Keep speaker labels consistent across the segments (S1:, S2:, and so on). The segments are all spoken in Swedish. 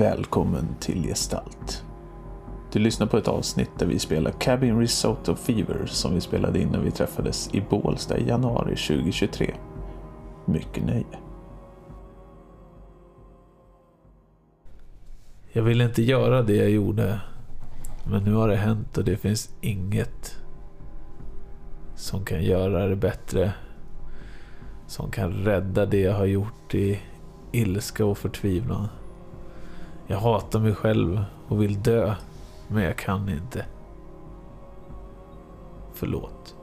S1: Välkommen till Gestalt. Du lyssnar på ett avsnitt där vi spelar Cabin Risotto Fever som vi spelade in när vi träffades i Bålsta i januari 2023. Mycket nöje. Jag ville inte göra det jag gjorde. Men nu har det hänt och det finns inget som kan göra det bättre. Som kan rädda det jag har gjort i ilska och förtvivlan. Jag hatar mig själv och vill dö, men jag kan inte. Förlåt.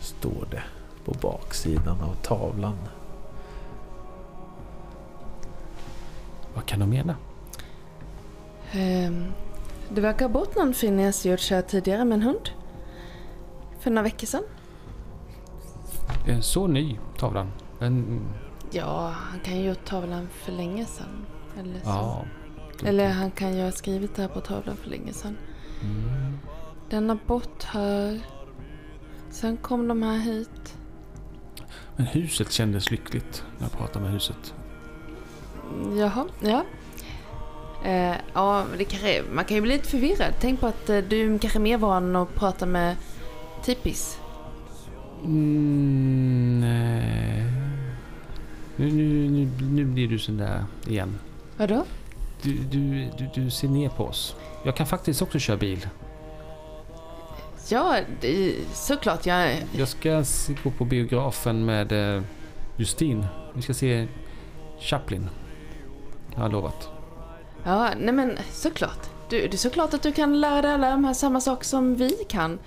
S1: Står det på baksidan av tavlan.
S2: Vad kan de mena?
S3: Ehm, det verkar ha bott någon Phineas gjort här tidigare med en hund. För några veckor sedan.
S2: Eh, Så ny, tavlan. En,
S3: Ja, han kan ju gjort tavlan för länge sedan. Eller, så.
S2: ja.
S3: Eller han kan ju ha skrivit det här på tavlan för länge sedan.
S2: Mm.
S3: Den har bott här. Sen kom de här hit.
S2: Men huset kändes lyckligt när jag pratade med huset.
S3: Jaha, ja. Eh, ja, kanske, man kan ju bli lite förvirrad. Tänk på att eh, du kanske är mer van att prata med Tipis.
S2: Mm, nej. Nu, nu, nu, nu blir du sån där igen.
S3: Vadå?
S2: Du, du, du, du ser ner på oss. Jag kan faktiskt också köra bil.
S3: Ja, det, såklart. Jag,
S2: Jag ska gå på biografen med eh, Justin. Vi ska se Chaplin. Jag har lovat.
S3: ja, nej men såklart. Du, det är såklart att du kan lära dig alla de här samma saker som vi kan.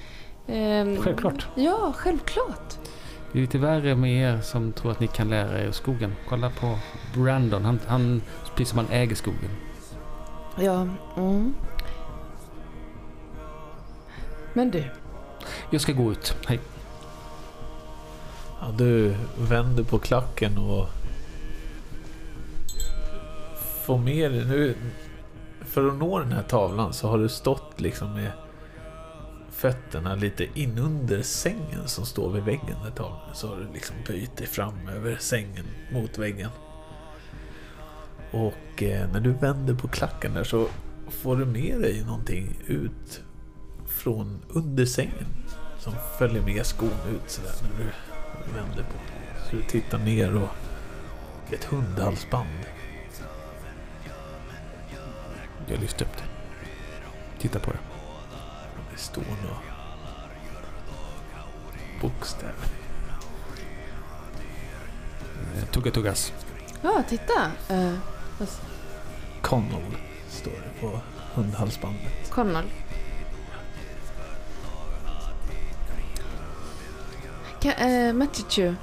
S3: Ehm,
S2: Självklart.
S3: Ja, självklart.
S2: Det är lite värre med er som tror att ni kan lära er skogen. Kolla på Brandon. Han, han precis som han äger skogen.
S3: Ja, mm. Men du,
S2: Jag ska gå ut. Hej.
S1: Ja, du vänder på klacken och får med dig nu. För att nå den här tavlan så har du stått liksom med fötterna lite inunder sängen som står vid väggen ett tag. Så har du liksom böjt dig fram över sängen mot väggen. Och eh, när du vänder på klacken där så får du med dig någonting ut från under sängen. Som följer med skon ut sådär när du vänder på. Så du tittar ner och ett hundhalsband.
S2: Jag lyfter upp det. Titta på det.
S1: Det står några bokstäver.
S2: Eh, Tugga tuggas.
S3: ja titta. Uh,
S1: Connell står det på hundhalsbandet.
S3: Connell. Kan, Maticu.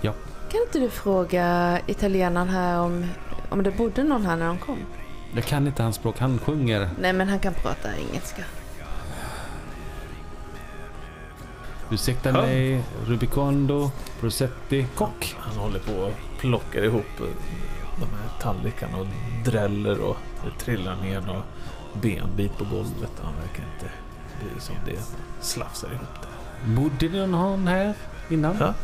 S2: Ja.
S3: Kan inte du fråga italienaren här om, om det bodde någon här när de kom?
S2: Jag kan inte hans språk. Han sjunger.
S3: Nej, men han kan prata engelska.
S2: Ursäkta
S1: Ja.
S2: mig. Rubicondo. Prosetti. Kock.
S1: Han håller på och plockar ihop de här tallrikarna och dräller och det trillar ner några benbit på golvet. Han verkar inte bry sig om det. Slafsar ihop det.
S2: Bodde någon här innan?
S1: Ja.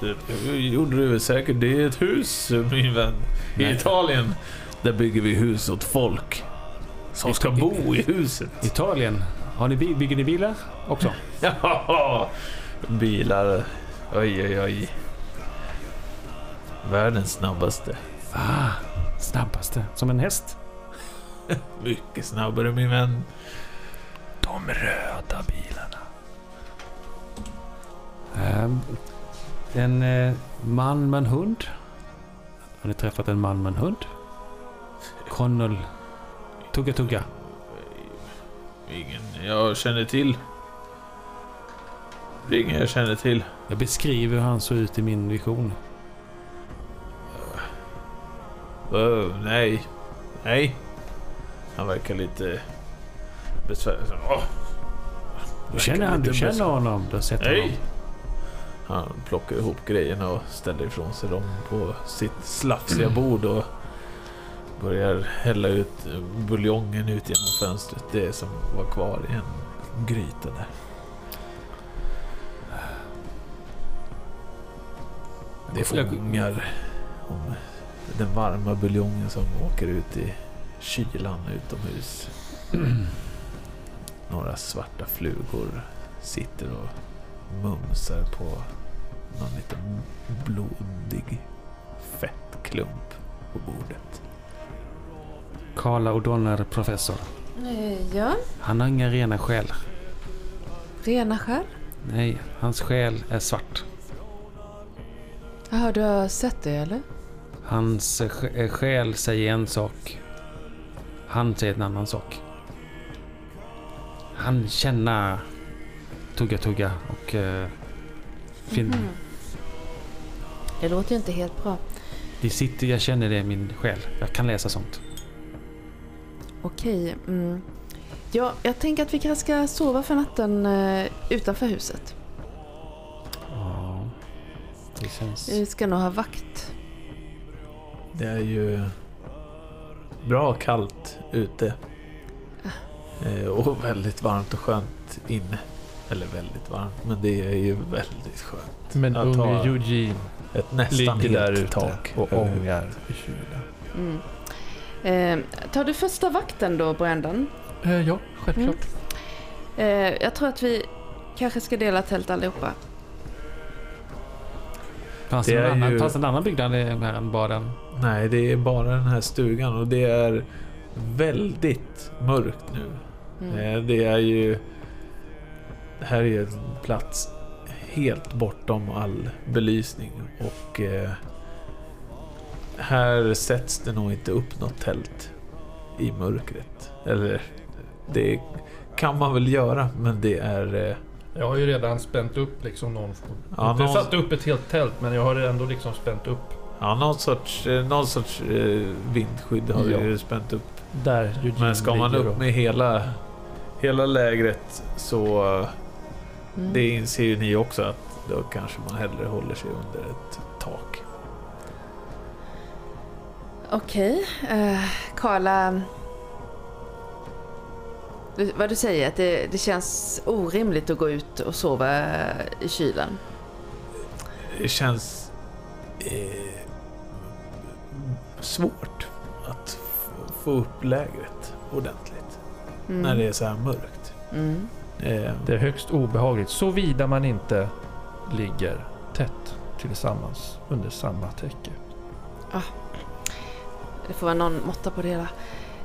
S1: Det gjorde du säkert. Det är ett hus min vän. I
S2: Nej.
S1: Italien. Där bygger vi hus åt folk. Som ska bo i huset.
S2: Italien. Har ni? Bygger ni bilar också?
S1: Ja, bilar. Oj, oj, oj. Världens snabbaste.
S2: Ah, snabbaste. Som en häst?
S1: Mycket snabbare min vän.
S2: De röda bilarna. En eh, man med en hund. Har ni träffat en man med en hund? Connell. Tugga tugga.
S1: Ingen jag känner till. Ingen jag känner till.
S2: Jag beskriver hur han såg ut i min vision.
S1: Oh, nej. Nej. Han verkar lite besvärlig. Oh.
S2: Du känner, han, du känner honom? Du har sett honom?
S1: Han plockar ihop grejerna och ställer ifrån sig dem på sitt slafsiga bord och börjar hälla ut buljongen ut genom fönstret. Det som var kvar i en gryta där. Det ångar om den varma buljongen som åker ut i kylan utomhus. Några svarta flugor sitter och mumsar på någon liten blodig fettklump på bordet.
S2: Karla O'Donnell professor.
S3: Eh, ja,
S2: Han har inga rena själar.
S3: rena skär.
S2: Nej, hans själ är svart.
S3: Jaha, du har sett det eller?
S2: Hans eh, sj- eh, själ säger en sak. Han säger en annan sak. Han känner tugga tugga och uh, fin-
S3: Mhm. Det låter ju inte helt bra.
S2: Vi sitter, jag känner det i min själ. Jag kan läsa sånt.
S3: Okej. Mm. Ja, jag tänker att vi kanske ska sova för natten eh, utanför huset.
S2: Ja, det känns...
S3: Vi ska nog ha vakt.
S1: Det är ju bra kallt ute. Eh, Och väldigt varmt och skönt inne. Eller väldigt varmt, men det är ju väldigt skönt.
S4: Men
S1: Jag
S4: unge
S1: tar
S4: Eugene
S1: Ett nästan
S4: ligger där
S1: tak.
S4: och ångar i kylan.
S3: Mm. Eh, tar du första vakten då, Brandon?
S4: Eh, ja, självklart.
S3: Eh, jag tror att vi kanske ska dela tält allihopa.
S2: Fanns
S1: Det
S2: någon annan,
S1: ju-
S2: fanns en annan byggnad här än bara den?
S1: Nej, det är bara den här stugan och det är väldigt mörkt nu.
S3: Mm.
S1: Eh, Det är ju... Här är en plats helt bortom all belysning och eh, här sätts det nog inte upp något tält i mörkret. Eller det kan man väl göra men det är... Eh,
S4: Jag har ju redan spänt upp liksom någon...
S1: Ja,
S4: inte
S1: någon-
S4: satt upp ett helt tält men jag har ändå liksom spänt upp
S1: ja, någon sorts, eh, någon sorts eh, vindskydd har
S4: Ja.
S1: vi ju spänt upp.
S4: där
S1: Men ska man upp med hela, hela lägret så
S3: Mm.
S1: det inser ju ni också att då kanske man hellre håller sig under ett tak.
S3: Okej. Eh, Karla... Du, vad du säger, att det, det känns orimligt att gå ut och sova i kylan.
S1: Det känns eh, svårt att få upp lägret ordentligt
S3: Mm.
S1: när det är så här mörkt.
S3: Mm.
S1: Eh,
S4: Det är högst obehagligt såvida man inte ligger tätt tillsammans under samma täcke.
S3: Det får vara någon måtta på det hela.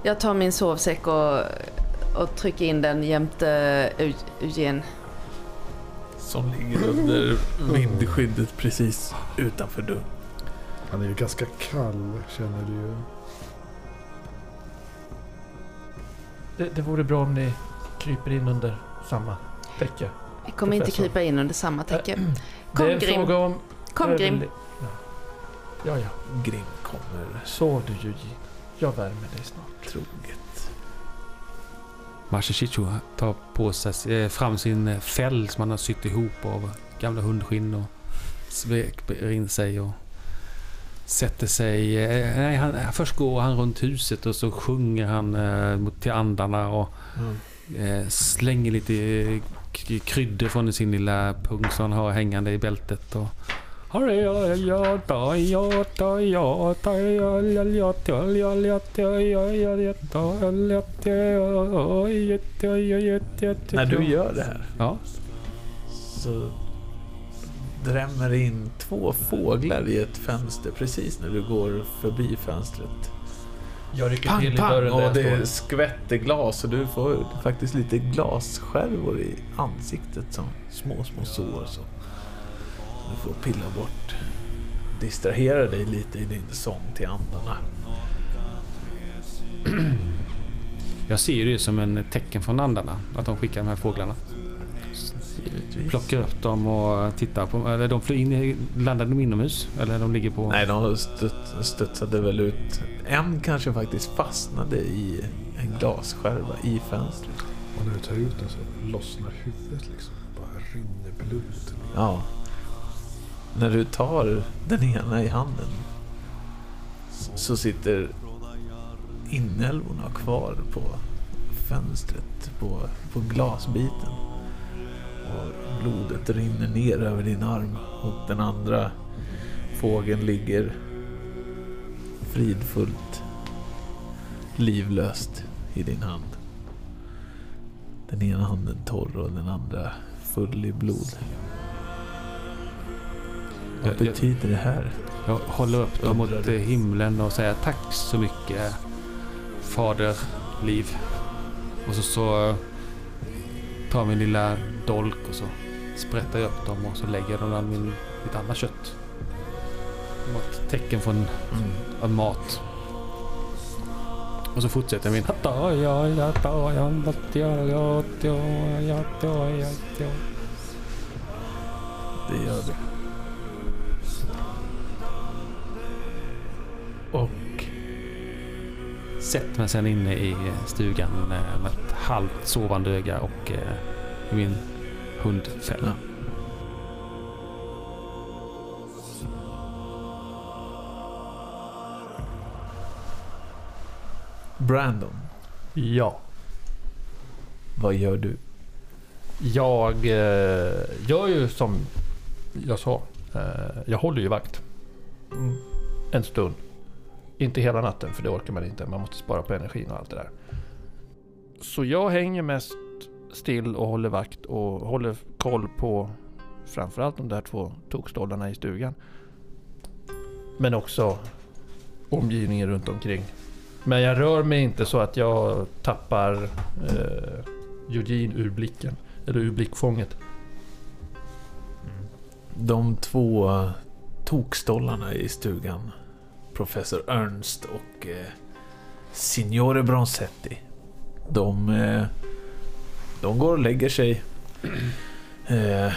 S3: Jag tar min sovsäck och, och trycker in den jämte Eu- Eugen.
S1: som ligger under vindskyddet precis utanför dörren.
S5: Han är ju ganska kall känner du ju.
S4: Det, det vore bra om ni kryper in under samma täcke.
S3: Vi kommer inte krypa in under samma täcke.
S4: det
S3: Kom
S4: är en
S3: Grim.
S4: fråga om...
S3: Kom Grim.
S4: Ja. ja, ja.
S1: Grim kommer
S4: Så du Eugene. Jag värmer dig snart.
S1: troget.
S2: Mashichichu tar på sig eh, fram sin eh, fäll som han har sytt ihop av gamla hundskinn och sveper in sig och sätter sig. eh, Nej, han, först går han runt huset och så sjunger han eh, mot- till andarna och
S1: Mm.
S2: Eh, slänger lite eh, kryddor från sin lilla pung som han har hängande i bältet. Och
S1: När du gör det här
S2: Ja,
S1: så drämmer in två fåglar i ett fönster precis när du går förbi fönstret.
S4: Jag rycker
S1: Pang,
S4: till i
S1: pang!
S4: dörren där
S1: Och det skvätter glas och du får faktiskt lite glasskärvor i ansiktet som små, små sår. Så du får pilla bort. Distrahera dig lite i din sång till andarna.
S2: jag ser ju det som en tecken från andarna. Att de skickar de här fåglarna.
S1: Givetvis.
S2: Plockar upp dem och tittar på... Eller de flyger in, i- landar de inomhus? Eller de ligger på...
S1: Nej, de studs, studsade väl ut. En kanske faktiskt fastnade i en glasskärva i fönstret.
S5: Och när du tar ut den så lossnar huvudet liksom. Bara rinner blod.
S1: Ja. När du tar den ena i handen så sitter inälvorna kvar på fönstret, på, på glasbiten. Blodet rinner ner över din arm och den andra Fågeln ligger fridfullt, livlöst i din hand. Den ena handen torr och den andra full i blod. Vad
S2: Jag- jag-
S1: betyder det här?
S2: Jag håller upp dem mot
S1: du?
S2: himlen och säger tack så mycket Fader Liv. Och så, så tar min lilla dolk och så sprättar jag upp dem och så lägger jag dem bland min, mitt andra kött. Ett tecken från
S1: Mm.
S2: mat. Och så fortsätter min...
S1: Det gör du. Och
S2: Sätter mig sen inne i stugan eh, med ett halvt sovande öga och eh, min hundfälla.
S1: Brandon,
S4: Ja.
S1: vad gör du?
S4: Jag eh, gör ju som jag sa. Eh, jag håller ju vakt. Mm. En stund. Inte hela natten för det orkar man inte. Man måste spara på energin och allt det där. Så jag hänger mest still och håller vakt och håller koll på framförallt de där två tokstollarna i stugan. Men också omgivningen runt omkring. Men jag rör mig inte så att jag tappar eh, Eugene ur blicken. Eller ur blickfånget.
S1: De två tokstollarna i stugan, Professor Ernst och eh, Signore Bronzetti. De, eh, de går och lägger sig. Eh,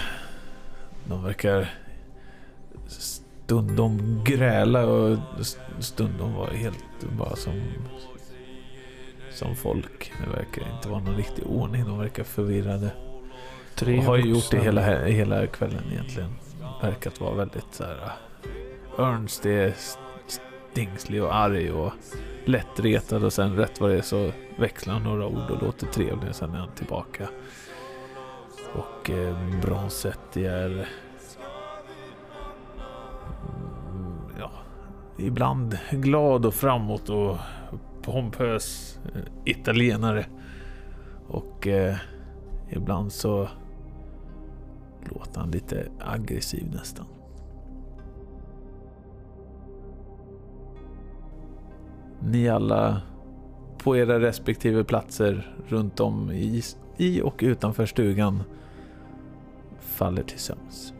S1: de verkar stundom gräla och stundom vara helt bara som, som folk. Det verkar inte vara någon riktig ordning. De verkar förvirrade.
S4: Tre
S1: Och har ju gjort det hela, hela kvällen egentligen. Verkat vara väldigt så här. Ernst är Dingslig och arg och lättretad och sen rätt vad det är så växlar han några ord och låter trevlig. och Sen är han tillbaka. Och eh, Bronzetti är... Mm, ja, ibland glad och framåt och pompös eh, italienare. Och eh, ibland så låter han lite aggressiv nästan. Ni alla på era respektive platser runt om i, i och utanför stugan faller till sömns.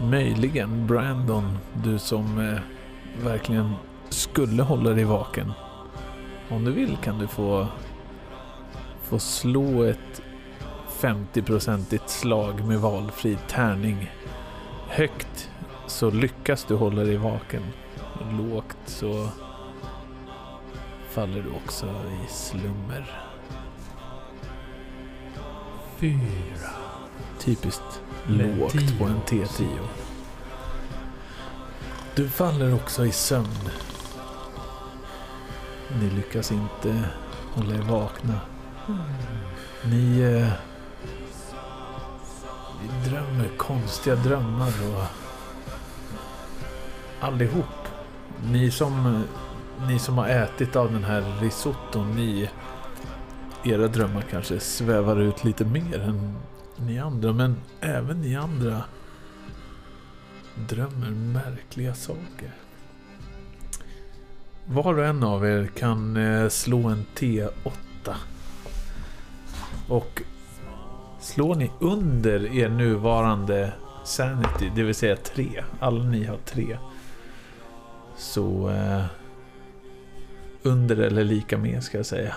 S1: Möjligen Brandon, du som eh, verkligen skulle hålla dig vaken. Om du vill kan du få, få slå ett 50-procentigt slag med valfri tärning. Högt så lyckas du hålla dig vaken. Lågt så faller du också i slummer.
S4: Fyra.
S1: Typiskt lågt
S4: tio.
S1: på en T10. Du faller också i sömn. Ni lyckas inte hålla er vakna. Ni, eh, ni drömmer konstiga drömmar och allihop. Ni som, ni som har ätit av den här risotton, ni, era drömmar kanske svävar ut lite mer än ni andra, men även ni andra drömmer märkliga saker. Var och en av er kan eh, slå en T8. Och slår ni under er nuvarande Sanity, det vill säga 3, alla ni har 3. Så eh, under eller lika med ska jag säga.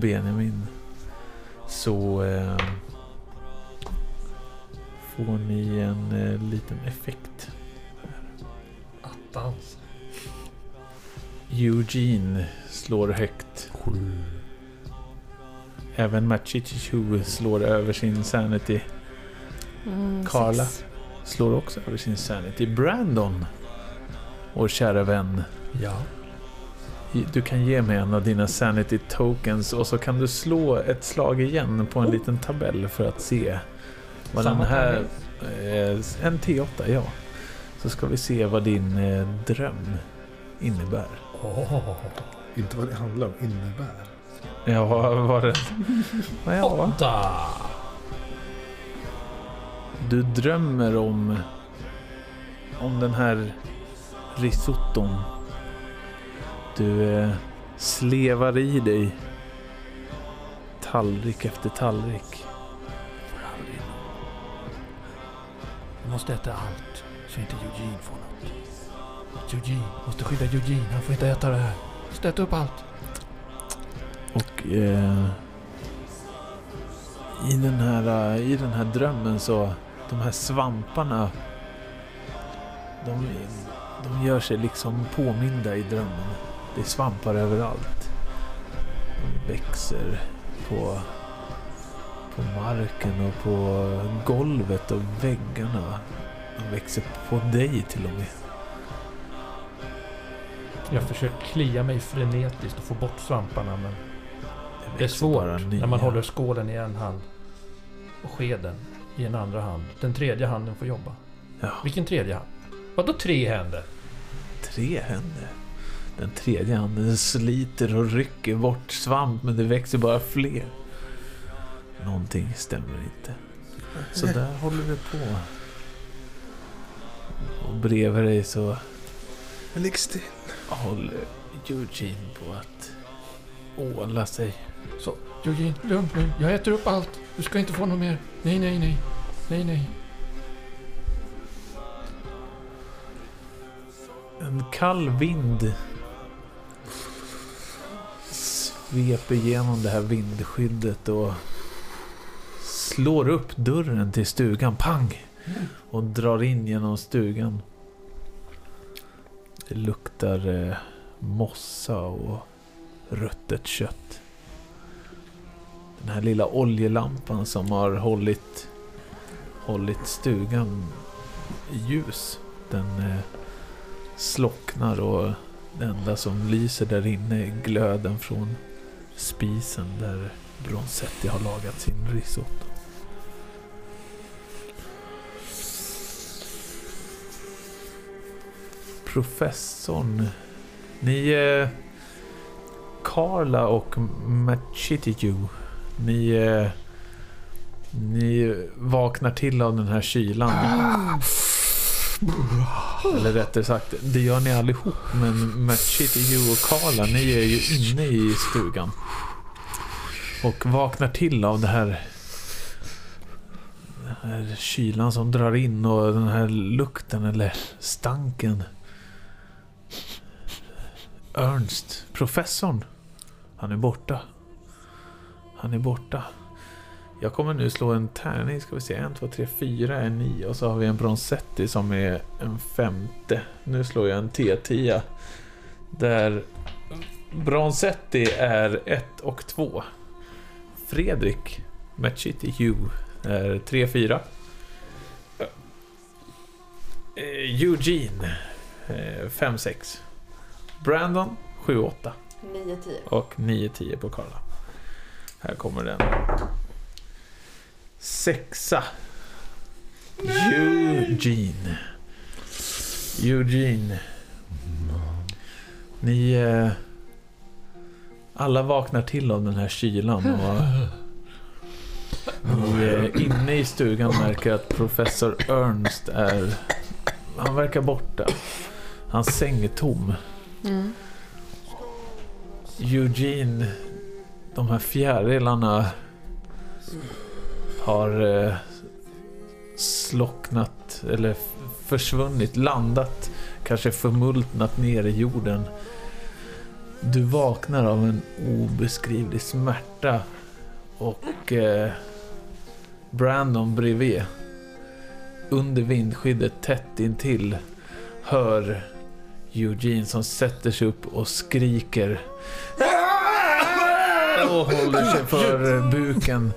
S1: Benjamin. Så eh, får ni en eh, liten effekt.
S4: Attans.
S1: Eugene slår högt. Även Machichichu slår över sin sanity.
S3: Mm,
S1: Carla.
S3: sex.
S1: Slår också över sin sanity. Brandon. Vår kära vän.
S4: Ja.
S1: Du kan ge mig en av dina sanity tokens och så kan du slå ett slag igen på en liten tabell för att se vad den
S4: Samma
S1: här... Eh, en T8, ja. Så ska vi se vad din eh, dröm innebär.
S4: Åh,
S5: Inte vad det handlar om, innebär.
S1: Ja, vad var det? Ja,
S4: åtta!
S1: du drömmer om... Om den här risotton. Du eh, slevar i dig tallrik efter tallrik.
S4: Jag måste äta allt så inte Eugene får något. Eugene, måste skydda Eugene. Han får inte äta det här. Måste äta upp allt.
S1: Och eh, i, den här, eh, i den här drömmen så, de här svamparna, de, de gör sig liksom påminda i drömmen. Det är svampar överallt. De växer på, på marken och på golvet och väggarna. De växer på dig till och med.
S4: Jag försöker klia mig frenetiskt och få bort svamparna men det är
S1: växer
S4: svårt när man håller skålen i en hand och skeden i en andra hand. Den tredje handen får jobba.
S1: Ja.
S4: Vilken tredje hand? Vadå tre händer?
S1: Tre händer. Den tredje handen sliter och rycker bort svamp men det växer bara fler. Någonting stämmer inte. Så där håller det på. Och bredvid dig så
S5: ligg still.
S1: håller Eugene på att åla sig.
S4: Så, Eugene, lugn nu. Jag äter upp allt. Du ska inte få något mer. Nej, nej, nej. Nej, nej.
S1: En kall vind sveper igenom det här vindskyddet och slår upp dörren till stugan. Pang! Och drar in genom stugan. Det luktar eh, mossa och ruttet kött. Den här lilla oljelampan som har hållit, hållit stugan ljus. Den eh, slocknar och det enda som lyser där inne är glöden från spisen där Bronzetti har lagat sin risotto. Professorn. Ni... Eh, Carla och Machitiyu. Ni... Eh, ni vaknar till av den här kylan. Eller rättare sagt, det gör ni allihop. Men Machitiyu och Carla, ni är ju inne i stugan. Och vaknar till av det här... Den här kylan som drar in och den här lukten eller stanken. Ernst, professorn. Han är borta. Han är borta. Jag kommer nu slå en tärning, ska vi se. En, två, tre, fyra är nio och så har vi en Bronzetti som är en femte. Nu slår jag en T10. Där Bronzetti är ett och två. Fredrik Machiti Hugh är tre, fyra. Eh, Eugene eh, fem, sex. Brandon sju, åtta.
S3: 9-10.
S1: Och 9-10 på Karla. Här kommer den. Sexa. Eugene. Eugene. Ni... Eh, alla vaknar till av den här kylan och... Ni eh, inne i stugan märker att professor Ernst är... Han verkar borta. Hans säng är tom.
S3: Mm.
S1: Eugene, de här fjärilarna har eh, slocknat eller försvunnit, landat, kanske förmultnat ner i jorden. Du vaknar av en obeskrivlig smärta och eh, Brandon bredvid, under vindskyddet tätt intill, hör Eugene som sätter sig upp och skriker och håller sig för buken.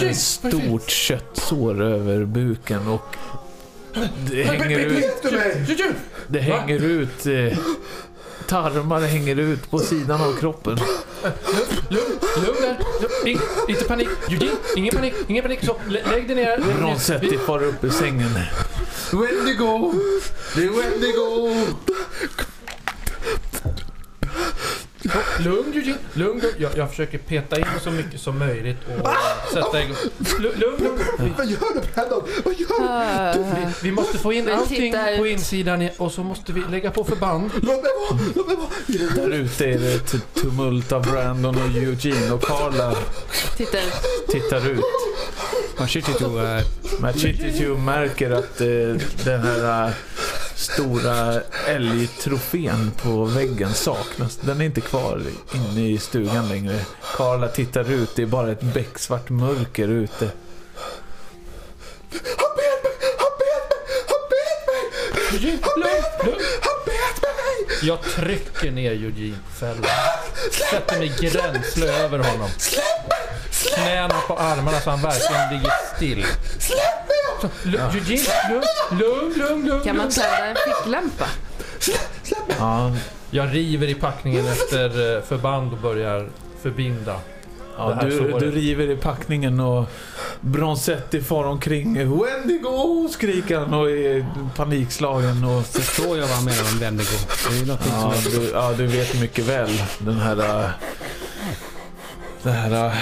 S1: Ett stort köttsår över buken och det hänger ut, det hänger ut eh, tarmar hänger ut på sidan av kroppen.
S4: Lugn, lugn där. In, inte panik. Eugene, ingen panik, ingen panik. Så, lä- lägg dig ner.
S1: Ronsetti far upp ur sängen. Wendigo! Det är Wendigo!
S4: Lugn Eugene, lugn. lugn. Jag, jag försöker peta in så mycket som möjligt och sätta igång. Lugn, lugn.
S5: Vad gör du Brandon? Vad gör du?
S3: Ah.
S4: Vi, vi måste få in allting
S3: tittar
S4: på insidan och så måste vi lägga på förband.
S5: Låt mig vara! Låt mig vara!
S1: Där ute är det ett tumult av Brandon och Eugene och Carla
S3: Titta ut.
S1: tittar ut.
S2: Machitito, eh,
S1: Machititu märker att eh, den här stora älgtrofén på väggen saknas. Den är inte kvar inne i stugan längre. Carla tittar ut, det är bara ett becksvart mörker ute.
S5: Han bet mig! Han bet mig! Han bet mig!
S4: Eugene, lugn, lugn.
S5: Han bet mig!
S4: Jag trycker ner Eugene på fällen. Sätter mig gränsle över honom.
S5: Släpp mig!
S4: Knäna på armarna så han verkligen ligger still.
S5: Släpp
S4: Eugene, lugn, lugn, lugn, lugn.
S3: Kan man tända en ficklampa?
S5: Släpp mig!
S1: Ja,
S4: Jag river i packningen efter eh, förband och börjar förbinda.
S1: Ja du, du river i packningen och Bronzetti far omkring. Wendigo! skriker han och är panikslagen. Och
S2: förstår jag vad han menar med Wendigo. Det är
S1: Ja
S2: som...
S1: du, ja, du vet mycket väl den här... äh, Det här äh,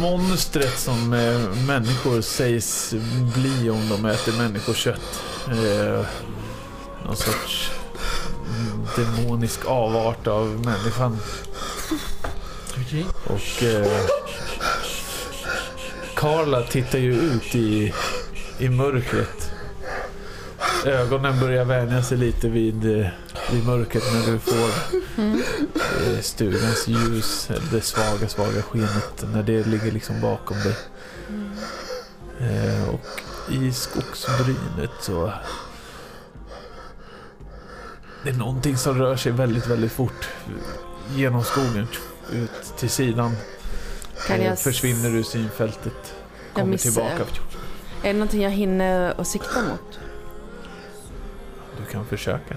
S1: monstret som äh, människor sägs bli om de äter människokött. Eh, någon sorts demonisk avart av människan. Och eh, Carla tittar ju ut i, i mörkret. Ögonen börjar vänja sig lite vid, eh, vid mörkret när du får eh, stugans ljus, det svaga, svaga skenet, när det ligger liksom bakom dig. Eh, och i skogsbrynet så... Det är någonting som rör sig väldigt, väldigt fort genom skogen, ut till sidan.
S3: Kan
S1: Eh,
S3: jag... s-
S1: Försvinner ur synfältet. Kommer tillbaka.
S3: Är det någonting jag hinner att sikta mot?
S1: Du kan försöka.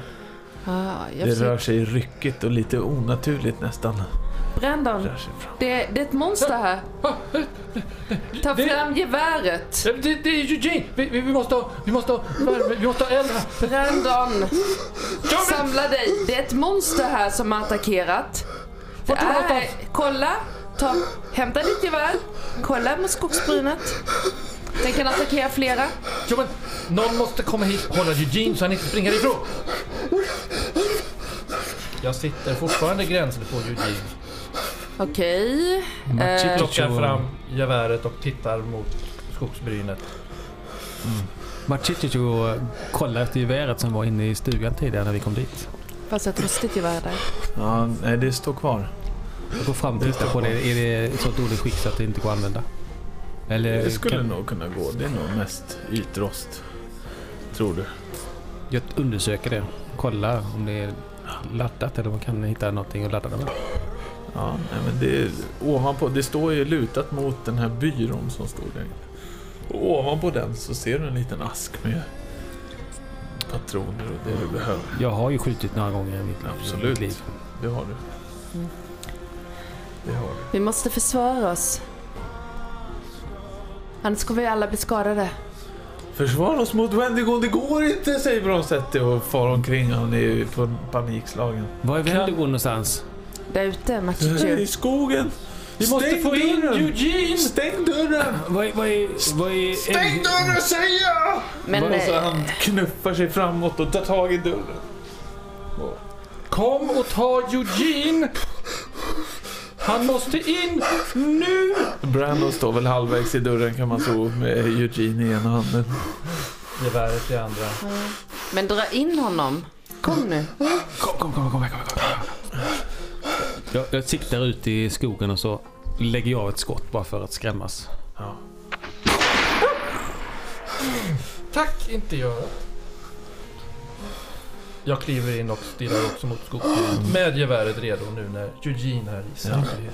S3: Ah,
S1: Det
S3: försöker.
S1: rör sig ryckigt och lite onaturligt nästan.
S3: Brandon, det, det är ett monster här. Ta
S4: Det-
S3: fram geväret.
S4: Eh, det, det är Eugene! Vi, vi, vi måste ha, vi måste ha, vi måste ha eld här.
S3: Brandon, samla dig. Det är ett monster här som har attackerat. Det
S4: är
S3: kolla, ta, hämta ditt gevär. Kolla mot skogsbrynet. Den kan attackera flera.
S4: Ja, men någon måste komma hit och hålla Eugene så han inte springer ifrån. Jag sitter fortfarande gränsle på Eugene.
S3: Okej. Eh,
S4: Plockar fram geväret och tittar mot skogsbrynet.
S2: Machitito kollar efter geväret som var inne i stugan tidigare när vi kom dit.
S3: fast ett rostigt gevär där.
S1: Ja, nej, det står kvar.
S2: Jag går fram och tittar på det. Är det i så dåligt skick så att det inte går att använda? Eller
S1: Det skulle
S2: kan,
S1: nog kunna gå. Det är nog mest ytrost. Tror du?
S2: jag undersöker det. Kolla om det är laddat eller om man kan hitta någonting att ladda det med.
S1: Ja, nej, men det är ovanpå. Det står ju lutat mot den här byrån som står där. Och ovanpå den så ser du en liten ask med patroner och det du behöver.
S2: Jag har ju skjutit några gånger i mitt,
S1: Absolut.
S2: liv.
S1: Det har du.
S3: Mm.
S1: Det har du.
S3: Vi måste försvara oss. Annars kommer vi alla bli skadade.
S1: Försvara oss mot Wendigo, det går inte, säger Bronzetti och far omkring. Han är ju på panikslagen.
S2: Var är Wendigo någonstans?
S3: Där ute,
S1: I
S3: Machichu.
S1: skogen!
S4: Vi måste
S1: Stäng
S4: få in
S1: dörren!
S4: Eugene!
S1: Stäng dörren!
S2: Vad är... Vad är... Vad är
S5: Stäng dörren säger jag!
S3: Men
S1: och så
S3: eh,
S1: han knuffar sig framåt och tar tag i dörren.
S4: Kom och ta Eugene! Han måste in nu!
S1: Brandon står väl halvvägs i dörren kan man tro med Eugene i ena handen.
S4: Geväret i andra.
S3: men dra in honom. Kom nu.
S2: Kom, kom, kom, kom, kom, kom. Jag, jag siktar ut i skogen och så lägger jag ett skott bara för att skrämmas.
S1: Ja.
S4: Tack, inte göra. Jag kliver in och stirrar också mot skogsbrynet med geväret redo nu när Eugene är i
S1: Ja.
S4: säkerhet.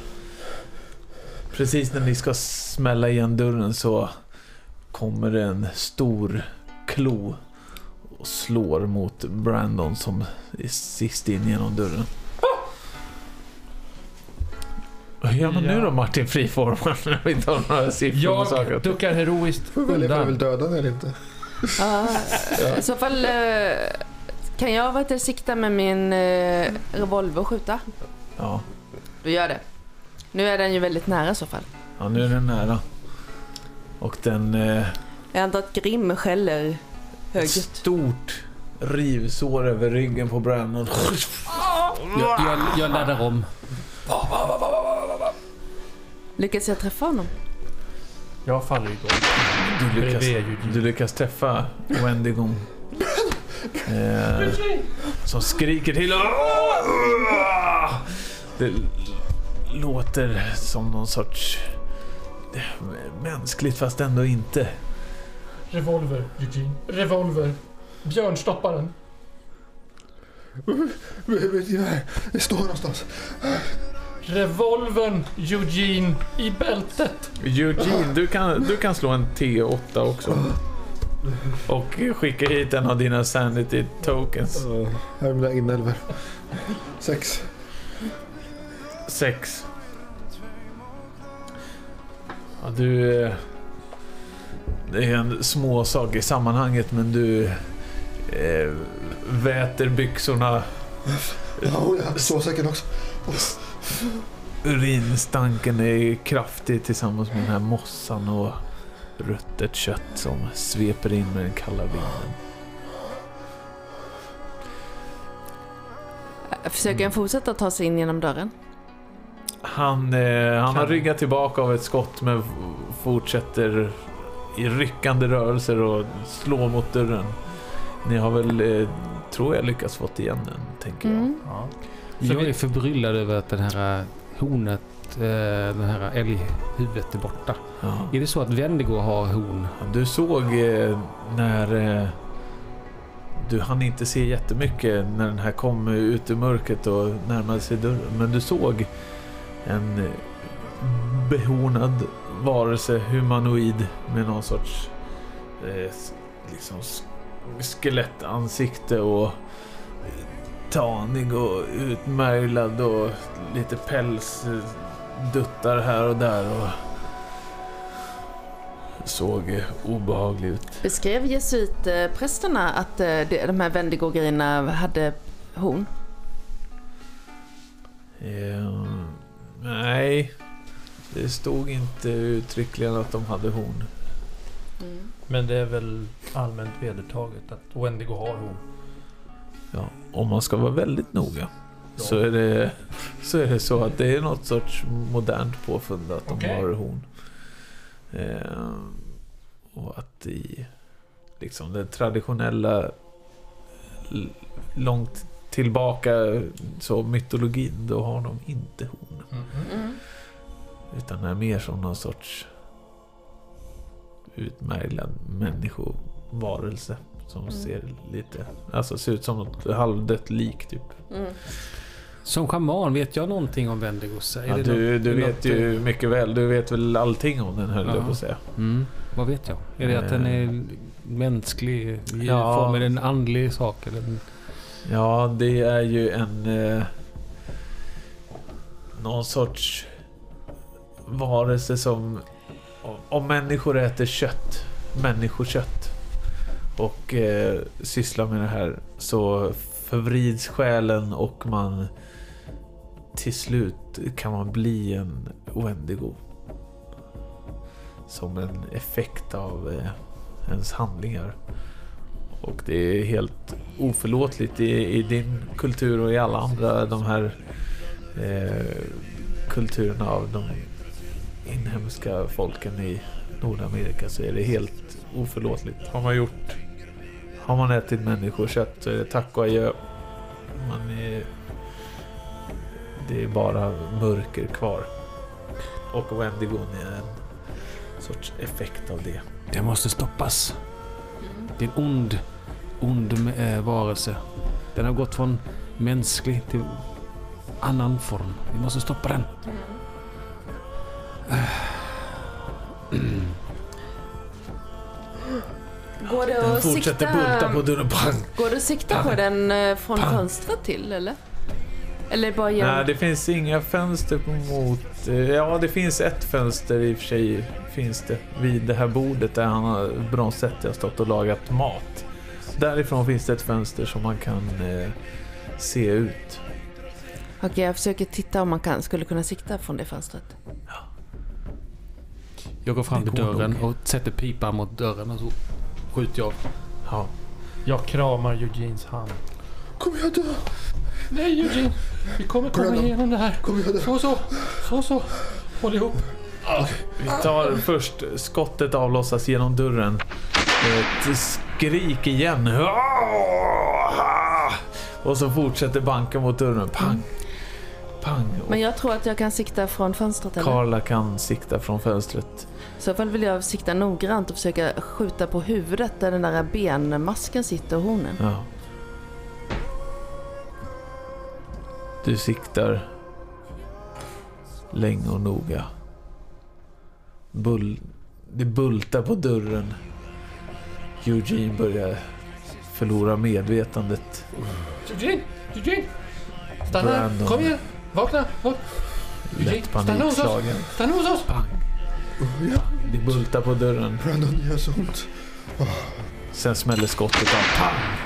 S1: Precis när ni ska smälla igen dörren så kommer det en stor klo och slår mot Brandon som är sist in genom dörren. Vad gör man nu då Martin Friforman när vi inte har några siffror på
S4: Jag
S1: saker?
S4: duckar heroiskt
S5: Får välja om jag vill döda den eller inte.
S3: Ja, I så fall eh, kan jag vet, du, sikta med min eh, revolver och skjuta.
S1: Ja.
S3: Du gör det. Nu är den ju väldigt nära i så fall.
S1: ja, nu är den nära. Och den... Eh,
S3: Jag antar att Grim skäller
S1: ett
S3: högt.
S1: stort rivsår över ryggen på Brandon.
S2: Jag, jag, jag laddar om.
S3: Lyckas jag träffa honom?
S4: Jag faller igång.
S1: Du lyckas,
S4: Bredvid
S1: du lyckas träffa Wendigo. Eh, som skriker till. Det låter som någon sorts mänskligt fast ändå inte.
S4: Revolver, Eugene. Revolver. Björnstopparen.
S5: Det står någonstans.
S4: Revolvern, Eugene, i bältet.
S1: Eugene, du kan, du kan slå en T8 också. Och skicka hit en av dina sanity tokens.
S5: Uh, här är mina inälvor. Sex.
S1: Sex. Ja, du... Det är en småsak i sammanhanget men du eh, väter byxorna.
S5: Ja, sovsäcken också.
S1: Urinstanken är kraftig tillsammans med den här mossan och ruttet kött som sveper in med den kalla vinden.
S3: Försöker han fortsätta ta sig in genom dörren?
S1: Han, eh, han har ryggat tillbaka av ett skott men fortsätter i ryckande rörelser och slå mot dörren. Ni har väl, eh, tror jag, lyckats fått igen den, tänker jag.
S3: Mm.
S4: Ja.
S2: Jag är förbryllad över att den här hornet, eh, den här älghuvudet är borta.
S1: Ja.
S2: Är det så att Wendigo har horn?
S1: Du såg eh, när... Eh, du hann inte se jättemycket när den här kom ut ur mörkret och närmade sig dörren. Men du såg en eh, behornad varelse, humanoid, med någon sorts eh, liksom skelettansikte och tanig och utmärglad och lite päls eh, duttar här och där. Och såg eh, obehaglig ut.
S3: Beskrev jesuitprästerna att eh, de här Wendigo-grejerna hade horn?
S1: Eh, nej, det stod inte uttryckligen att de hade horn.
S4: Men det är väl allmänt vedertaget att Wendigo har horn.
S1: Ja, om man ska vara väldigt noga så, är det, så är det så att det är något sorts modernt påfund att de
S4: Okej.
S1: har horn. Eh, och att i liksom den traditionella långt tillbaka så mytologin, då har de inte horn.
S3: Mm.
S1: Utan är mer som någon sorts utmärglad människovarelse. Som
S3: Mm.
S1: ser lite, alltså ser ut som något halvdött lik typ.
S3: Mm.
S2: Som shaman vet jag någonting om Wendigos? Är
S1: Ja,
S2: det
S1: du du vet ju mycket väl, du vet väl allting om den höll jag
S2: Ja.
S1: på att säga.
S2: Mm, vad vet jag? Är det att den är mänsklig i
S1: Ja.
S2: form av en andlig sak? Eller en...
S1: Ja, det är ju en... Eh, någon sorts varelse som... Om människor äter kött, människokött och eh, sysslar med det här så förvrids själen och man till slut kan man bli en Wendigo. Som en effekt av eh, ens handlingar. Och det är helt oförlåtligt i, i din kultur och i alla andra de här eh, kulturerna av de inhemska folken i Nordamerika så är det helt oförlåtligt. Har man gjort har man ätit människokött så är det tack och adjö. Man är, det är bara mörker kvar. Och Wendigon är en sorts effekt av det.
S2: Det måste stoppas. Det är en ond, ond äh, varelse. Den har gått från mänsklig till annan form. Vi måste stoppa den.
S3: Går det
S1: Den
S3: att
S1: fortsätter
S3: sikta,
S1: bulta på dörren. Pang!
S3: Går det att sikta på den eh, från
S1: Pang.
S3: fönstret till eller? Eller bara genom...
S1: Nej, det finns inga fönster mot... eh, Ja, det finns ett fönster i och för sig. Finns det vid det här bordet där han har Bronzetti har stått och lagat mat. Därifrån finns det ett fönster som man kan eh, se ut.
S3: Okej, jag försöker titta om man kan, skulle kunna sikta från det fönstret.
S2: Jag går fram till dörren och sätter pipan mot dörren och så skjuter jag.
S1: Ja.
S4: Jag kramar Eugenes hand.
S5: Kommer jag dö?
S2: Nej Eugene! Vi kommer komma
S5: Brandon.
S2: igenom det här.
S5: Jag dö?
S2: Så, så. Så, så. Håll ihop.
S1: Vi tar först skottet avlossas genom dörren. Ett skrik igen. Och så fortsätter banka mot dörren. Pang! Pang!
S3: Men jag tror att jag kan sikta från fönstret eller?
S1: Karla kan sikta från fönstret.
S3: I så fall vill jag sikta noggrant och försöka skjuta på huvudet där den där benmasken sitter och hornen.
S1: Ja. Du siktar länge och noga. Bull... Det bultar på dörren. Eugene börjar förlora medvetandet.
S2: Eugene! Eugene! Stanna!
S1: Brandon.
S2: Kom igen! Vakna! Vakna.
S1: Lätt panikslagen.
S2: Stanna hos oss!
S1: Pang!
S5: Ja,
S1: Det bultar på dörren.
S5: Brandon gör så ont.
S1: Sen smäller skottet av. Pang!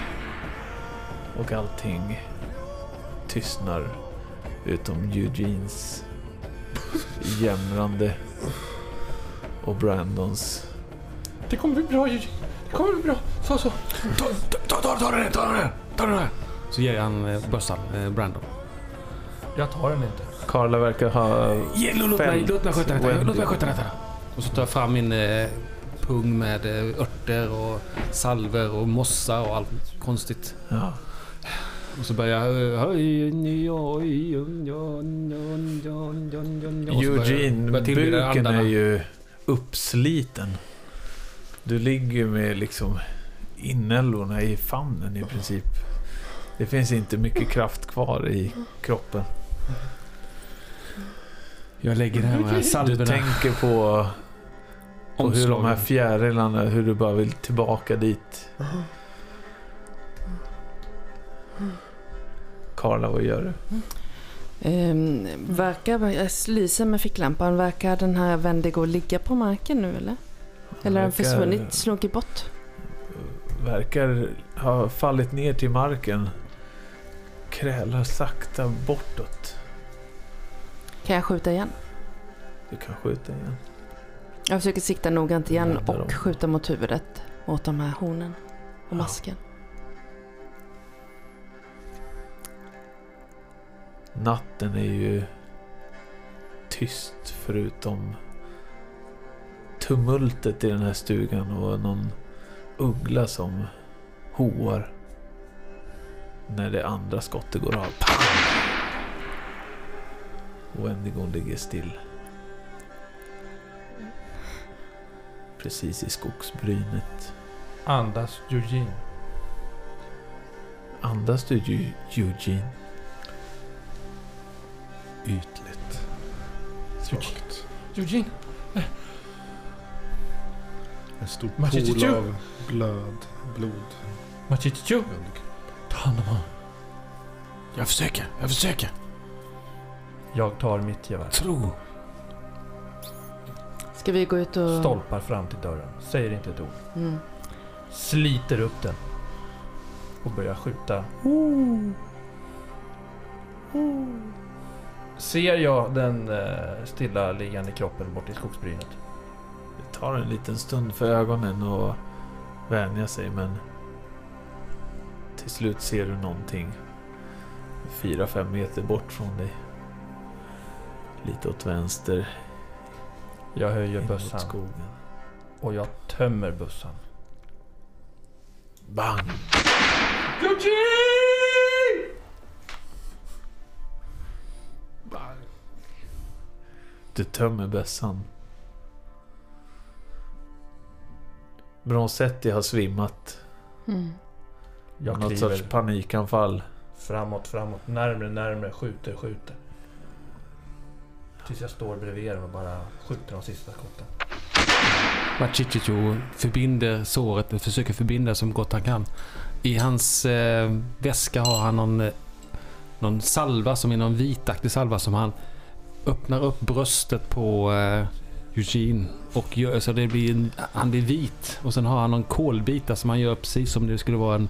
S1: Och allting tystnar. Utom Eugenes jämrande och Brandons.
S2: Det kommer bli bra Eugene. Det kommer bli bra. Så, så. Ta, ta, ta, ta det, ta det, ta det. Så ger jag han eh, bössan, eh, Brandon.
S4: Jag tar den inte.
S1: Karla verkar ha...
S2: Ge, låt, mig, låt mig sköta detta. Låt mig sköta detta. Och så tar jag fram min eh, pung med eh, örter och salver och mossa och allt konstigt.
S1: Ja.
S2: Och så börjar jag...
S1: Eugene, buken är ju uppsliten. Du ligger med liksom inälvorna i famnen i princip. Det finns inte mycket kraft kvar i kroppen.
S2: Jag lägger här med
S1: Du
S2: salverna.
S1: tänker på, på hur de här fjärilarna, hur du bara vill tillbaka dit. Karla, vad gör du?
S3: Ehm, verkar, jag lyser med ficklampan. Verkar den här Wendigo ligga på marken nu eller? Eller har den försvunnit, slunkit bort?
S1: Verkar ha fallit ner till marken. Krälar sakta bortåt.
S3: Kan jag skjuta igen?
S1: Du kan skjuta igen.
S3: Jag försöker sikta noggrant igen
S1: dem.
S3: och skjuta mot huvudet. Mot de här hornen och
S1: Ja. Natten är ju tyst förutom tumultet i den här stugan och någon uggla som hoar. När det andra skottet går av. Och Wendigon ligger still. Precis i skogsbrynet.
S4: Andas Eugene.
S1: Andas du Eu- Eugene?
S5: Ytligt. Svagt.
S2: Eugene!
S5: En stor pool av blöd, blod.
S4: Machichichu.
S2: Ta hand om honom. Jag försöker, jag försöker.
S4: Jag tar mitt gevär.
S2: Tro.
S3: Ska vi gå ut och...
S4: Stolpar fram till dörren. Säger inte ett ord.
S3: Mm.
S4: Sliter upp den. Och börjar skjuta. Ser jag den eh, stilla liggande kroppen bort i skogsbrynet?
S1: Det tar en liten stund för ögonen att vänja sig men till slut ser du någonting fyra fem meter bort från dig. Lite åt vänster
S4: Jag höjer bössan
S1: skogen.
S4: och jag tömmer bössan.
S1: Bang! Du tömmer bössan. Bronzetti har svimmat.
S3: Mm.
S4: Jag
S1: Något
S4: kliver
S1: sorts panikanfall.
S4: framåt, framåt, närmre, närmre, skjuter, skjuter. Tills jag står bredvid dem och bara skjuter de sista skotten.
S2: Machichicho förbinder såret, försöker förbinda som gott han kan. I hans eh, väska har han någon eh, någon salva som är någon vitaktig salva som han öppnar upp bröstet på eh, Eugene och gör så det blir en, han blir vit och sen har han någon kolbita som han gör precis som det skulle vara en,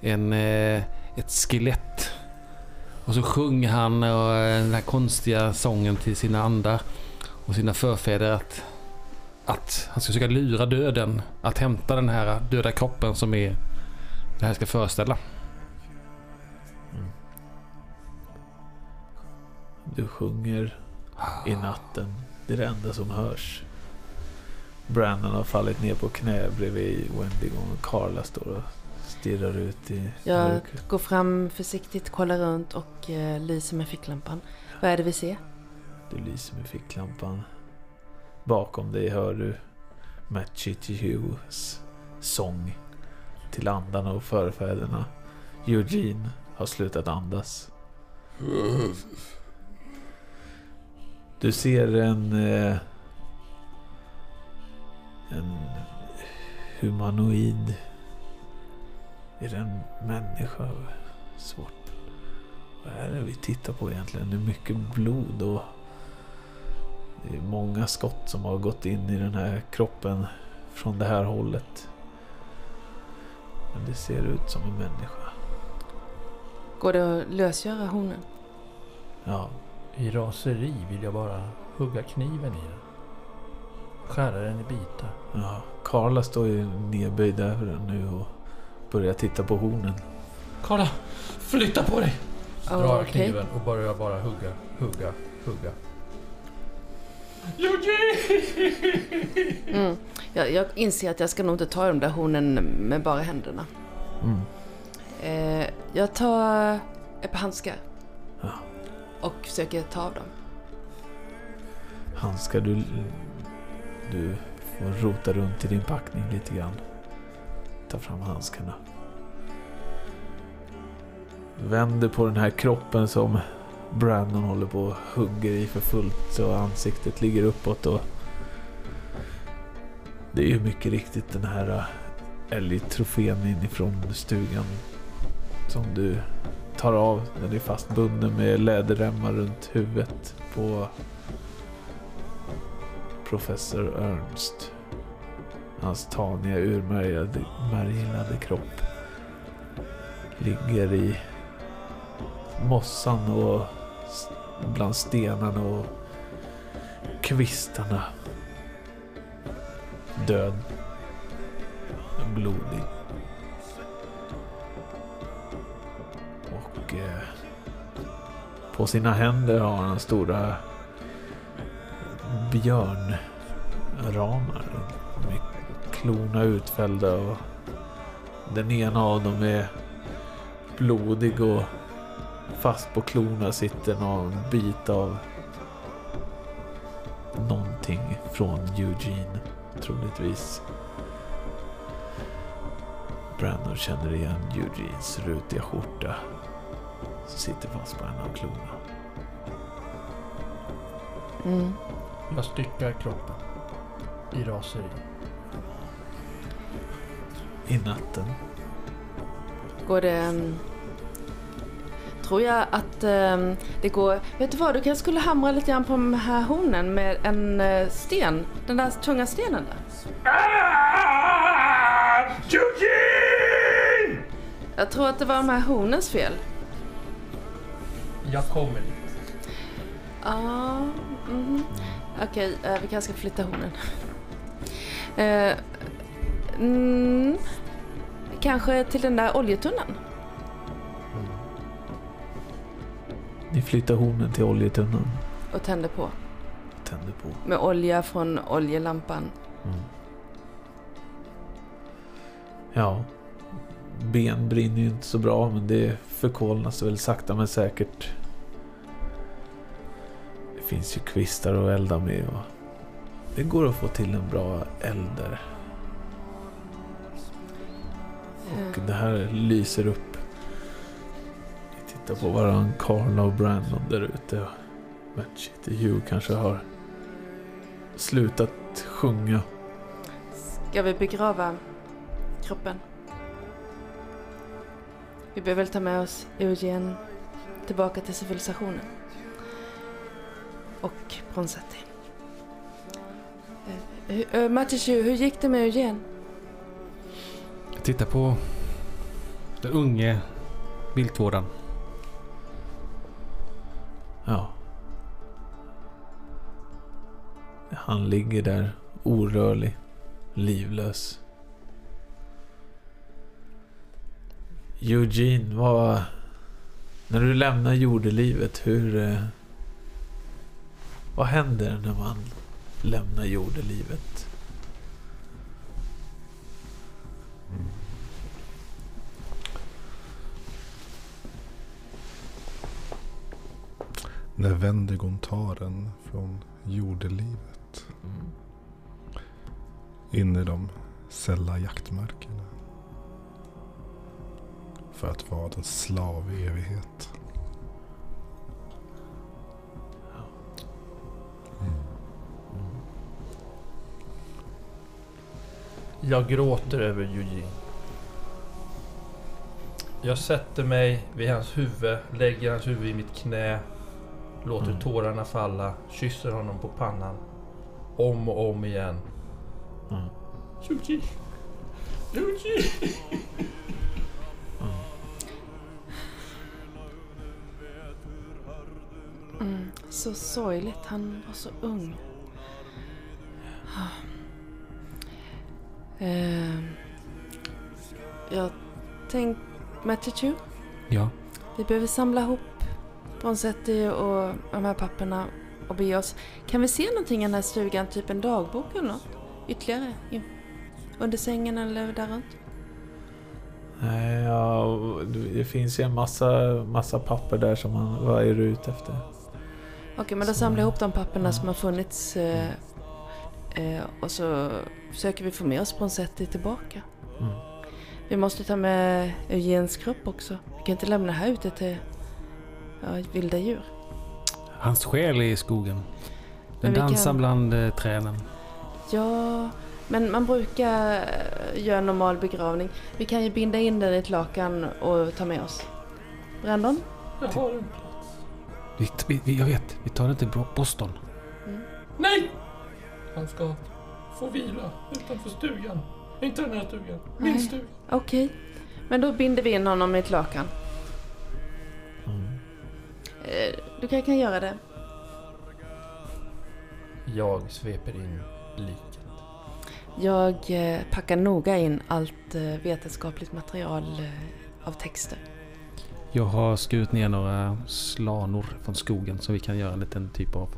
S2: en eh, ett skelett. Och så sjunger han eh, den här konstiga sången till sina andar och sina förfäder att, att han ska försöka lura döden att hämta den här döda kroppen som är det här ska föreställa. Mm.
S1: Du sjunger i natten. Det är det enda som hörs. Brandon har fallit ner på knä bredvid Wendy och Carla står och stirrar ut i
S3: Jag
S1: mörkret.
S3: går fram försiktigt, kollar runt och eh, lyser med ficklampan. Vad är det vi ser?
S1: Du lyser med ficklampan. Bakom dig hör du Matt Hughes sång till andarna och förfäderna. Eugene har slutat andas. Du ser en... Eh, en humanoid. Är det en människa? Svårt. Vad är det vi tittar på egentligen? Det är mycket blod och... Det är många skott som har gått in i den här kroppen från det här hållet. Men det ser ut som en människa.
S3: Går det att lösgöra honen?
S1: Ja,
S4: I raseri vill jag bara hugga kniven i den. Skära den i bitar.
S1: ja. Carla står ju nedböjd över den nu och börjar titta på hornen.
S4: Karla! Flytta på dig!
S3: Ja,
S4: Drar jag
S3: okej.
S4: kniven och börjar bara hugga, hugga, hugga.
S3: Mm. Jag, jag inser att jag ska nog inte ta de där hornen med bara händerna.
S1: Mm.
S3: Eh, jag tar ett par handskar. Och försöker ta av dem.
S1: Handskar du... Du får rota runt i din packning lite grann. Ta fram handskarna. Vänder på den här kroppen som Brandon håller på och hugger i för fullt så ansiktet ligger uppåt och det är ju mycket riktigt den här älgtrofén inifrån stugan som du tar av. Den är fastbunden med läderremmar runt huvudet på professor Ernst. Hans taniga urmärglade kropp ligger i mossan och bland stenarna och kvistarna. Död. Blodig. På sina händer har han stora björnramar med klorna utfällda och den ena av dem är blodig och fast på klorna sitter någon bit av någonting från Eugene troligtvis. Brandon känner igen Eugenes rutiga skjorta som sitter fast på en av klorna.
S3: Mm.
S4: Jag styckar kroppen. I raseri.
S1: I natten
S3: Går det... ehm, tror jag att ehm, det går... Vet du vad, du kanske skulle hamra lite grann på de här hornen med en eh, sten. Den där tunga stenen där.
S4: Eugene!
S3: Jag tror att det var de här hornens fel.
S4: Jag kommer dit.
S3: Ja, mhm. Okej, eh, vi kanske ska flytta hornen. Eh, mm, kanske till den där oljetunnan?
S1: Ni flyttar hornen till oljetunnan.
S3: Och tänder på.
S1: Tänder på.
S3: Med olja från oljelampan.
S1: Mm. Ja. Ben brinner ju inte så bra men det förkolnas väl sakta men säkert. Finns ju kvistar att elda med och det går att få till en bra eld där. Och det här lyser upp. Vi tittar på varann, Carla och Brandon där ute. och Match Hugh kanske har slutat sjunga.
S3: Ska vi begrava kroppen? Vi behöver väl ta med oss Eugen tillbaka till civilisationen. Och Bronzetti. Uh, uh, Mattisju, hur gick det med Eugen?
S2: Jag tittar på den unge viltvårdaren.
S1: Ja. Han ligger där orörlig, livlös. Eugene, vad... När du lämnar jordelivet, hur... Vad händer när man lämnar jordelivet?
S5: När Vendigon tar en från jordelivet
S1: Mm.
S5: in i de sälla jaktmarkerna. För att vara en slav i evighet.
S4: Jag gråter över Eugene. Jag sätter mig vid hans huvud, lägger hans huvud i mitt knä, låter
S1: Mm.
S4: tårarna falla, kysser honom på pannan. Om och om igen.
S1: Mm.
S4: Eugene! Eugene!
S3: Mm, så sorgligt. Han var så ung. Eh, jag tänkte... Mattichu,
S2: Ja.
S3: vi behöver samla ihop Bronzetti och de här papperna och be oss. Kan vi se någonting i den här stugan? Typ en dagbok eller något? Ytterligare? i- Under sängen eller där runt?
S1: Nej, ja, det finns ju en massa, massa papper där som man... Vad är du ute efter?
S3: Okej, men då samlar jag ihop de papperna
S1: ja.
S3: som har funnits eh, och så försöker vi få med oss Bronzetti tillbaka.
S1: Mm.
S3: Vi måste ta med Eugens kropp också. Vi kan inte lämna här ute till ja, vilda djur.
S2: Hans själ är i skogen. Den dansar
S3: kan-
S2: bland eh, träden.
S3: Ja, men man brukar eh, göra en normal begravning. Vi kan ju binda in den i ett lakan och ta med oss. Brandon?
S4: Jag har en...
S2: Vi, vi, vi- jag vet, vi tar den till Boston.
S4: Nej! Han ska få vila utanför stugan. Inte den här stugan. Min
S3: Nej.
S4: stuga.
S3: Okej. Men då binder vi in honom i ett lakan.
S1: Mm.
S3: Eh, Du kan, kan göra det.
S4: Jag sveper in liket.
S3: Jag eh, packar noga in allt eh, vetenskapligt material av texter.
S2: Jag har skurit ner några slanor från skogen så vi kan göra en liten typ av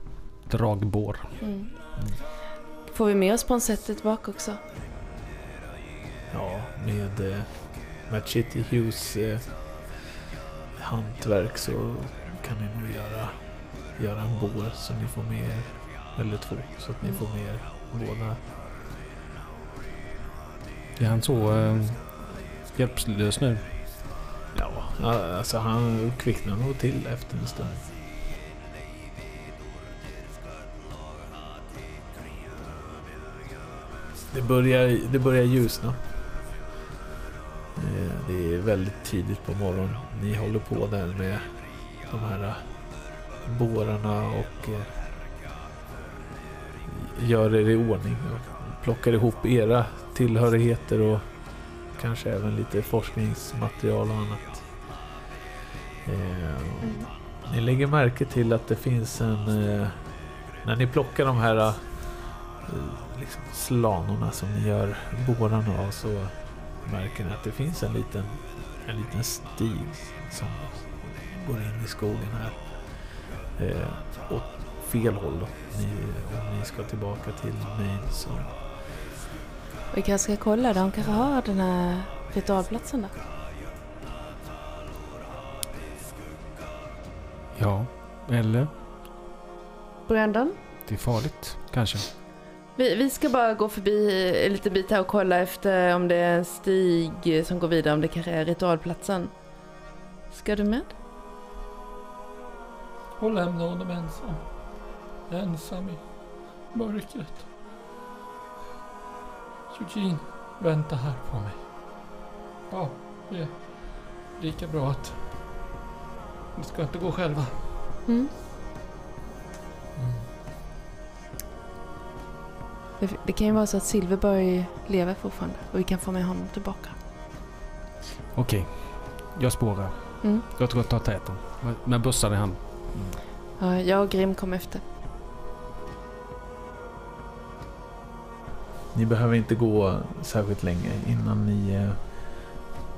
S2: dragbår.
S3: Mm. Får vi med oss sätt tillbaka också?
S1: Ja, med eh, Machete Hughes eh, hantverk så kan ni nog göra, göra en bår så ni får med er, eller två, så att ni får med er båda.
S2: Är han så eh, hjälplös nu?
S1: Ja, alltså han kvicknar nog till efter en stund. Det börjar, det börjar ljusna. Eh, Det är väldigt tidigt på morgonen. Ni håller på där med de här eh, bårarna och eh, gör er i ordning. Och plockar ihop era tillhörigheter och kanske även lite forskningsmaterial och annat. Eh, Ni lägger märke till att det finns en... När ni plockar de här liksom slanorna som ni gör bårarna av så märker ni att det finns en liten, en liten stig som går in i skogen här. Eh, åt fel håll då. Ni, om ni ska tillbaka till Maine så...
S3: Vi kanske ska kolla, de kanske har den här ritualplatsen där.
S2: Ja, eller?
S3: Brandon?
S2: Det är farligt, kanske.
S3: Vi, vi ska bara gå förbi en liten bit här och kolla efter om det är en stig som går vidare, om det kanske är ritualplatsen. Ska du med?
S4: Och lämna honom ensam. Ensam i mörkret. Eugene, vänta här på mig. Ja, det är lika bra att Ni ska inte gå själva.
S3: Mm. Det, det kan ju vara så att Silverberg lever fortfarande och vi kan få med honom tillbaka.
S2: Okej. Jag spårar.
S3: Mm.
S2: Jag tror jag tar täten. Med bössan i hand.
S3: Ja, jag och Grim kom efter.
S1: Ni behöver inte gå särskilt länge innan ni eh,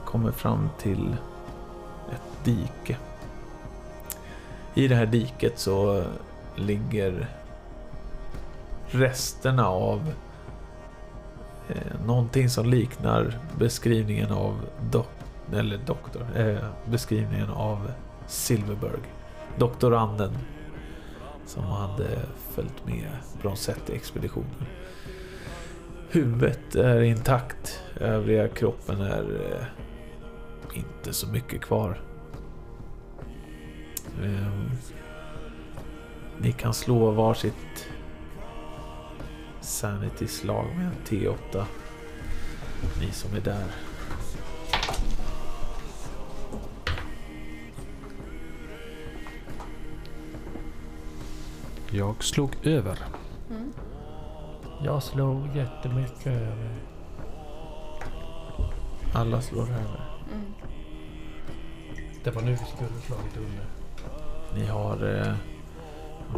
S1: kommer fram till ett dike. I det här diket så ligger resterna av eh, någonting som liknar beskrivningen av do, eller doktor, eh, beskrivningen av Silverberg. Doktoranden som hade följt med Bronzetti-expeditionen. Huvudet är intakt, övriga kroppen är eh, inte så mycket kvar. Eh, ni kan slå varsitt sanity-slag med en T8. Ni som är där.
S2: Jag slog över.
S4: Jag slog jättemycket över.
S1: Alla slår över.
S4: Det var nu vi skulle slagit under.
S1: Ni har... Eh,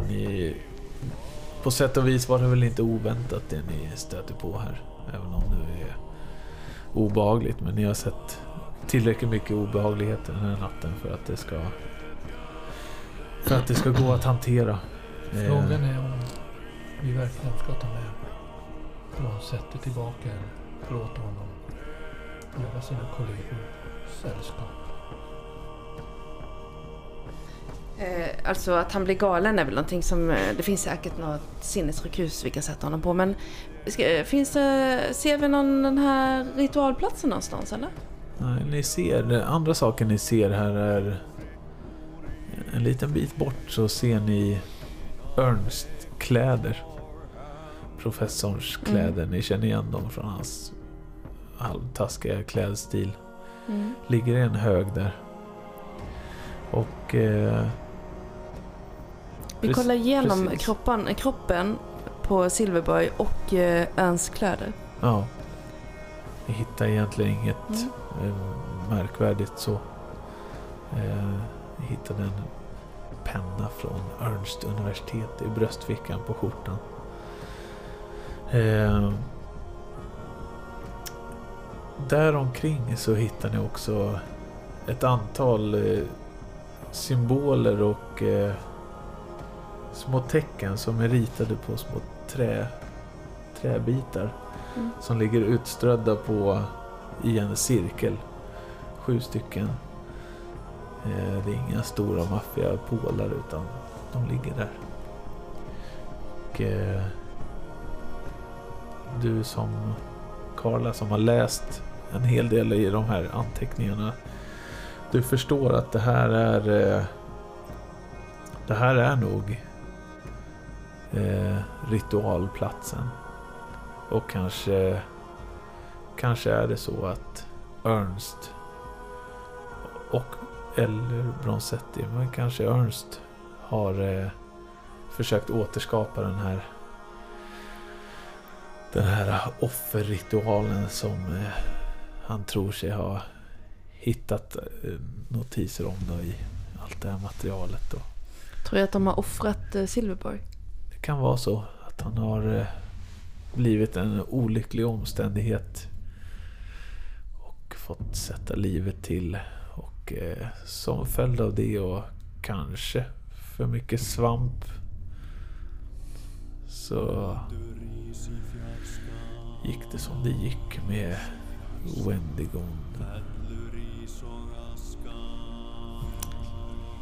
S1: ni, på sätt och vis var det väl inte oväntat det ni stöter på här. Även om det är obehagligt. Men ni har sett tillräckligt mycket obehagligheter den här natten för att det ska... För att det ska gå att hantera. Eh,
S4: Frågan är om vi verkligen ska ta med Bronzetti tillbaka eller låta honom göra sina kollegor sällskap.
S3: Eh, alltså att han blir galen är väl någonting som... Eh, det finns säkert något sinnessjukhus vi kan sätta honom på men... Ska, finns det... Ser vi någon den här ritualplatsen någonstans eller?
S1: Nej, ni ser, andra saker ni ser här är en liten bit bort så ser ni Ernst kläder. Professorns
S3: Mm.
S1: kläder. Ni känner igen dem från hans halvtaskiga klädstil.
S3: Mm.
S1: Ligger i en hög där. Och eh,
S3: Vi kollar igenom
S1: precis.
S3: kroppen, kroppen på Silverberg och eh, kläder.
S1: ja. Ni hittar egentligen inget
S3: Mm.
S1: eh, märkvärdigt så. Eh, ni hittade en penna från Ernst universitet i bröstfickan på skjortan. Eh, där omkring så hittar ni också ett antal eh, symboler och eh, små tecken som är ritade på små trä, träbitar
S3: Mm.
S1: som ligger utströdda på i en cirkel. Sju stycken. Eh, Det är inga stora maffiga pålar utan de ligger där. Och eh, du som Karla som har läst en hel del i de här anteckningarna. Du förstår att det här är eh, det här är nog eh, ritualplatsen. Och kanske kanske är det så att Ernst och eller Bronzetti, men kanske Ernst har eh, försökt återskapa den här den här offerritualen som eh, han tror sig ha hittat eh, notiser om då i allt det här materialet. Då.
S3: Tror jag att de har offrat eh, Silverborg?
S1: Det kan vara så att han har eh, blivit en olycklig omständighet och fått sätta livet till. Och eh, som följd av det och kanske för mycket svamp så gick det som det gick med Wendigon.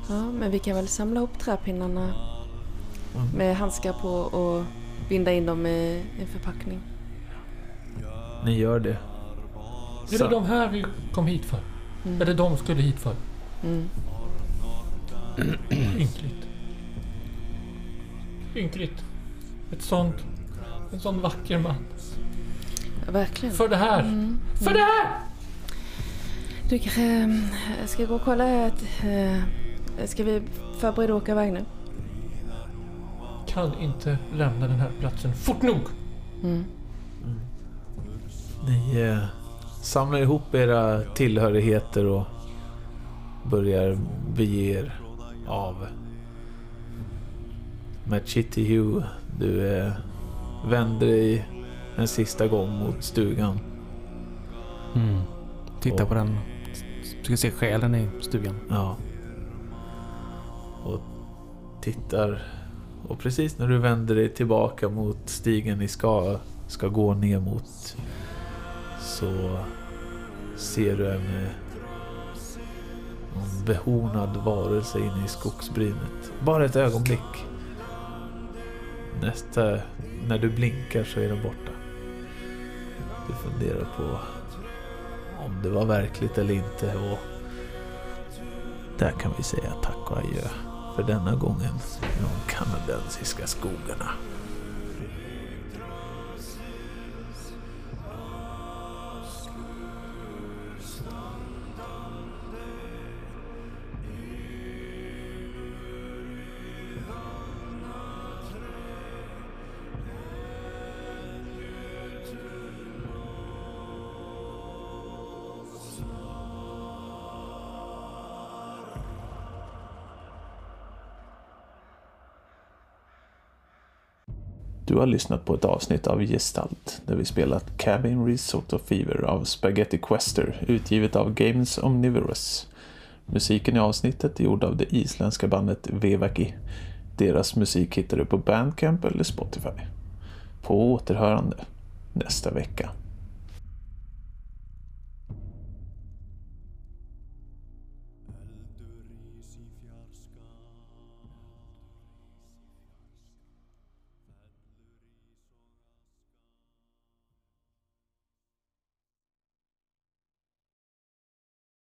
S3: Ja, men vi kan väl samla ihop träpinnarna med handskar på och binda in dem i en förpackning.
S1: Ni gör det.
S4: Är det de här vi kom hit för?
S3: Mm.
S4: Är det de skulle hit för?
S3: Mm.
S4: Ynkligt. Ynkligt. Ett sånt... En sån vacker man.
S3: Ja, verkligen.
S4: För det här!
S3: Mm.
S4: För det här!
S3: Du eh, ska gå och kolla Eh, Ska vi förbereda att åka iväg nu?
S4: Kan inte lämna den här platsen fort nog.
S3: Mm.
S1: Ni eh, samlar ihop era tillhörigheter och börjar bege er av. Med Chitty Hugh, du eh, vänder dig en sista gång mot stugan.
S2: Mm. Titta
S1: Och-
S2: på den. Ska se själen i stugan.
S1: Ja. Och tittar. Och precis när du vänder dig tillbaka mot stigen ni ska, ska gå ner mot. Så ser du en eh, en behornad varelse inne i skogsbrynet. Bara ett ögonblick. Nästa, när du blinkar så är den borta. Du funderar på om det var verkligt eller inte och där kan vi säga tack och adjö för denna gången i de kanadensiska skogarna. Har lyssnat på ett avsnitt av Gestalt där vi spelat Cabin Risotto Fever av Spaghetti Quester utgivet av Games Omnivorous. Musiken i avsnittet är gjord av det isländska bandet Vevaki. Deras musik hittar du på Bandcamp eller Spotify. På återhörande nästa vecka.